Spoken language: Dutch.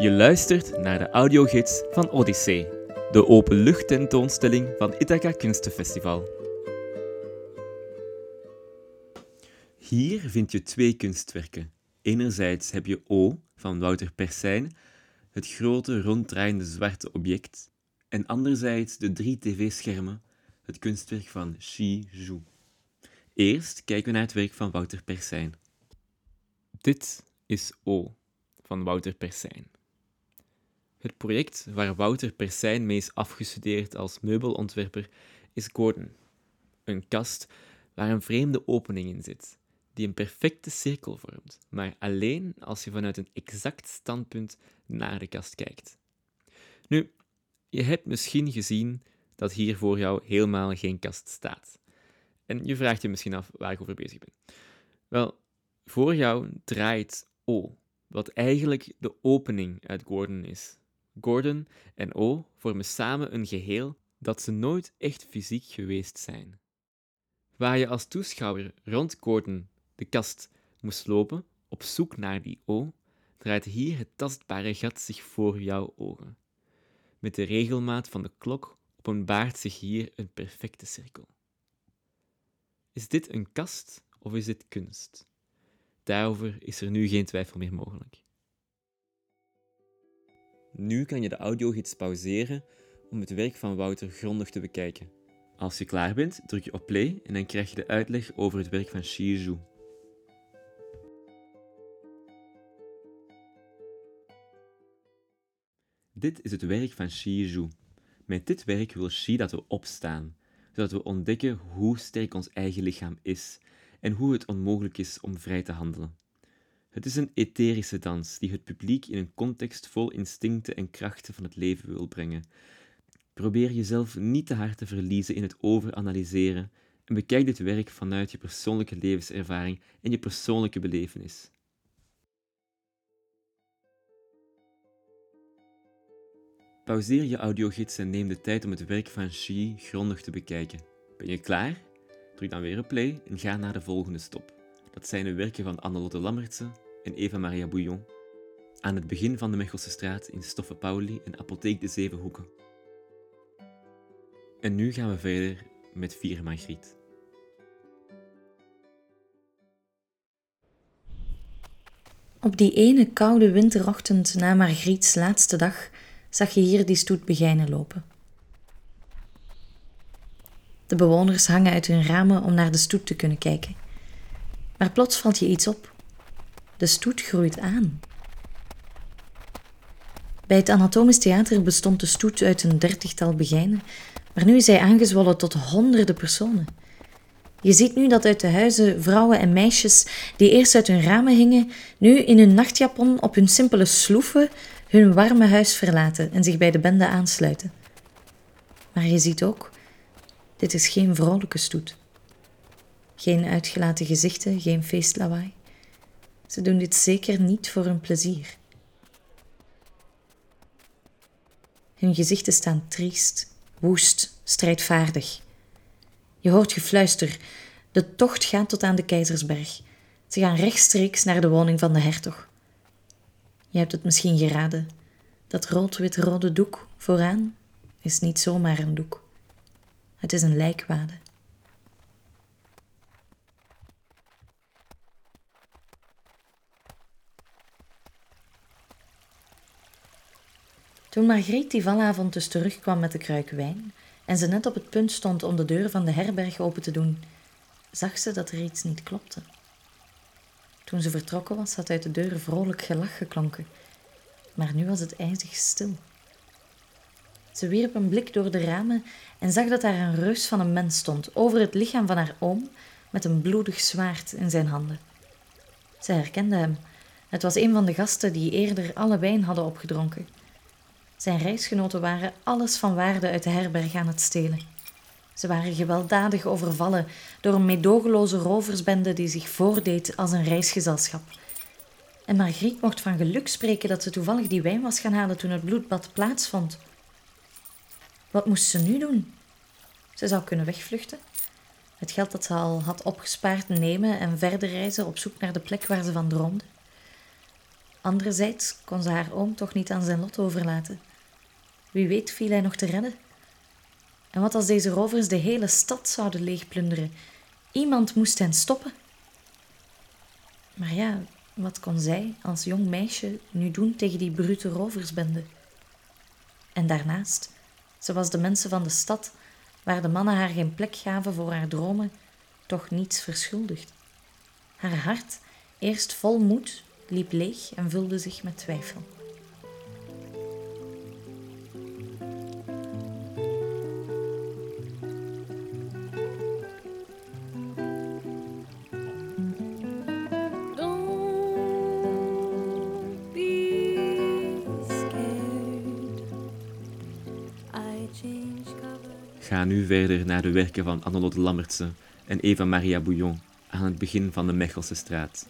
Je luistert naar de audiogids van Odyssee, de openluchttentoonstelling van Ithaca Kunstenfestival. Hier vind je twee kunstwerken. Enerzijds heb je O van Wouter Persijn, het grote ronddraaiende zwarte object, en anderzijds de drie tv-schermen, het kunstwerk van Xi Zhu. Eerst kijken we naar het werk van Wouter Persijn. Dit is O van Wouter Persijn. Het project waar Wouter Persijn mee is afgestudeerd als meubelontwerper is Gordon. Een kast waar een vreemde opening in zit, die een perfecte cirkel vormt, maar alleen als je vanuit een exact standpunt naar de kast kijkt. Nu, je hebt misschien gezien dat hier voor jou helemaal geen kast staat. En je vraagt je misschien af waar ik over bezig ben. Wel, voor jou draait O, wat eigenlijk de opening uit Gordon is. Gordon en O vormen samen een geheel dat ze nooit echt fysiek geweest zijn. Waar je als toeschouwer rond Gordon de kast moest lopen op zoek naar die O, draait hier het tastbare gat zich voor jouw ogen. Met de regelmaat van de klok openbaart zich hier een perfecte cirkel. Is dit een kast of is dit kunst? Daarover is er nu geen twijfel meer mogelijk. Nu kan je de audiogids pauzeren om het werk van Wouter grondig te bekijken. Als je klaar bent, druk je op play en dan krijg je de uitleg over het werk van Zhu. Dit is het werk van Zhu. Met dit werk wil Xi dat we opstaan, zodat we ontdekken hoe sterk ons eigen lichaam is en hoe het onmogelijk is om vrij te handelen. Het is een etherische dans die het publiek in een context vol instincten en krachten van het leven wil brengen. Probeer jezelf niet te hard te verliezen in het overanalyseren en bekijk dit werk vanuit je persoonlijke levenservaring en je persoonlijke belevenis. Pauzeer je audiogids en neem de tijd om het werk van Xi grondig te bekijken. Ben je klaar? Druk dan weer op play en ga naar de volgende stop. Dat zijn de werken van Annelotte Lammertse en Eva-Maria Bouillon. Aan het begin van de Mechelse straat in Stoffe Pauli en Apotheek de Zevenhoeken. En nu gaan we verder met Vier Margriet. Op die ene koude winterochtend na Margriets laatste dag zag je hier die stoet begijnen lopen. De bewoners hangen uit hun ramen om naar de stoet te kunnen kijken. Maar plots valt je iets op. De stoet groeit aan. Bij het Anatomisch Theater bestond de stoet uit een dertigtal begijnen, maar nu is hij aangezwollen tot honderden personen. Je ziet nu dat uit de huizen vrouwen en meisjes die eerst uit hun ramen hingen, nu in hun nachtjapon op hun simpele sloeven hun warme huis verlaten en zich bij de bende aansluiten. Maar je ziet ook, dit is geen vrolijke stoet. Geen uitgelaten gezichten, geen feestlawaai. Ze doen dit zeker niet voor hun plezier. Hun gezichten staan triest, woest, strijdvaardig. Je hoort gefluister. De tocht gaat tot aan de Keizersberg. Ze gaan rechtstreeks naar de woning van de hertog. Je hebt het misschien geraden. Dat rood-wit-rode doek vooraan is niet zomaar een doek. Het is een lijkwade. Toen Margriet die valavond dus terugkwam met de kruik wijn en ze net op het punt stond om de deur van de herberg open te doen, zag ze dat er iets niet klopte. Toen ze vertrokken was, had uit de deur vrolijk gelach geklonken, maar nu was het ijzig stil. Ze wierp een blik door de ramen en zag dat daar een reus van een mens stond, over het lichaam van haar oom, met een bloedig zwaard in zijn handen. Ze herkende hem. Het was een van de gasten die eerder alle wijn hadden opgedronken. Zijn reisgenoten waren alles van waarde uit de herberg aan het stelen. Ze waren gewelddadig overvallen door een meedogenloze roversbende die zich voordeed als een reisgezelschap. En Margriet mocht van geluk spreken dat ze toevallig die wijn was gaan halen toen het bloedbad plaatsvond. Wat moest ze nu doen? Ze zou kunnen wegvluchten, het geld dat ze al had opgespaard nemen en verder reizen op zoek naar de plek waar ze van droomde. Anderzijds kon ze haar oom toch niet aan zijn lot overlaten. Wie weet viel hij nog te redden. En wat als deze rovers de hele stad zouden leegplunderen? Iemand moest hen stoppen. Maar ja, wat kon zij als jong meisje nu doen tegen die brute roversbende? En daarnaast, ze was de mensen van de stad, waar de mannen haar geen plek gaven voor haar dromen, toch niets verschuldigd. Haar hart, eerst vol moed, liep leeg en vulde zich met twijfel. Ga nu verder naar de werken van Annelotte Lammertse en Eva Maria Bouillon aan het begin van de Mechelse straat.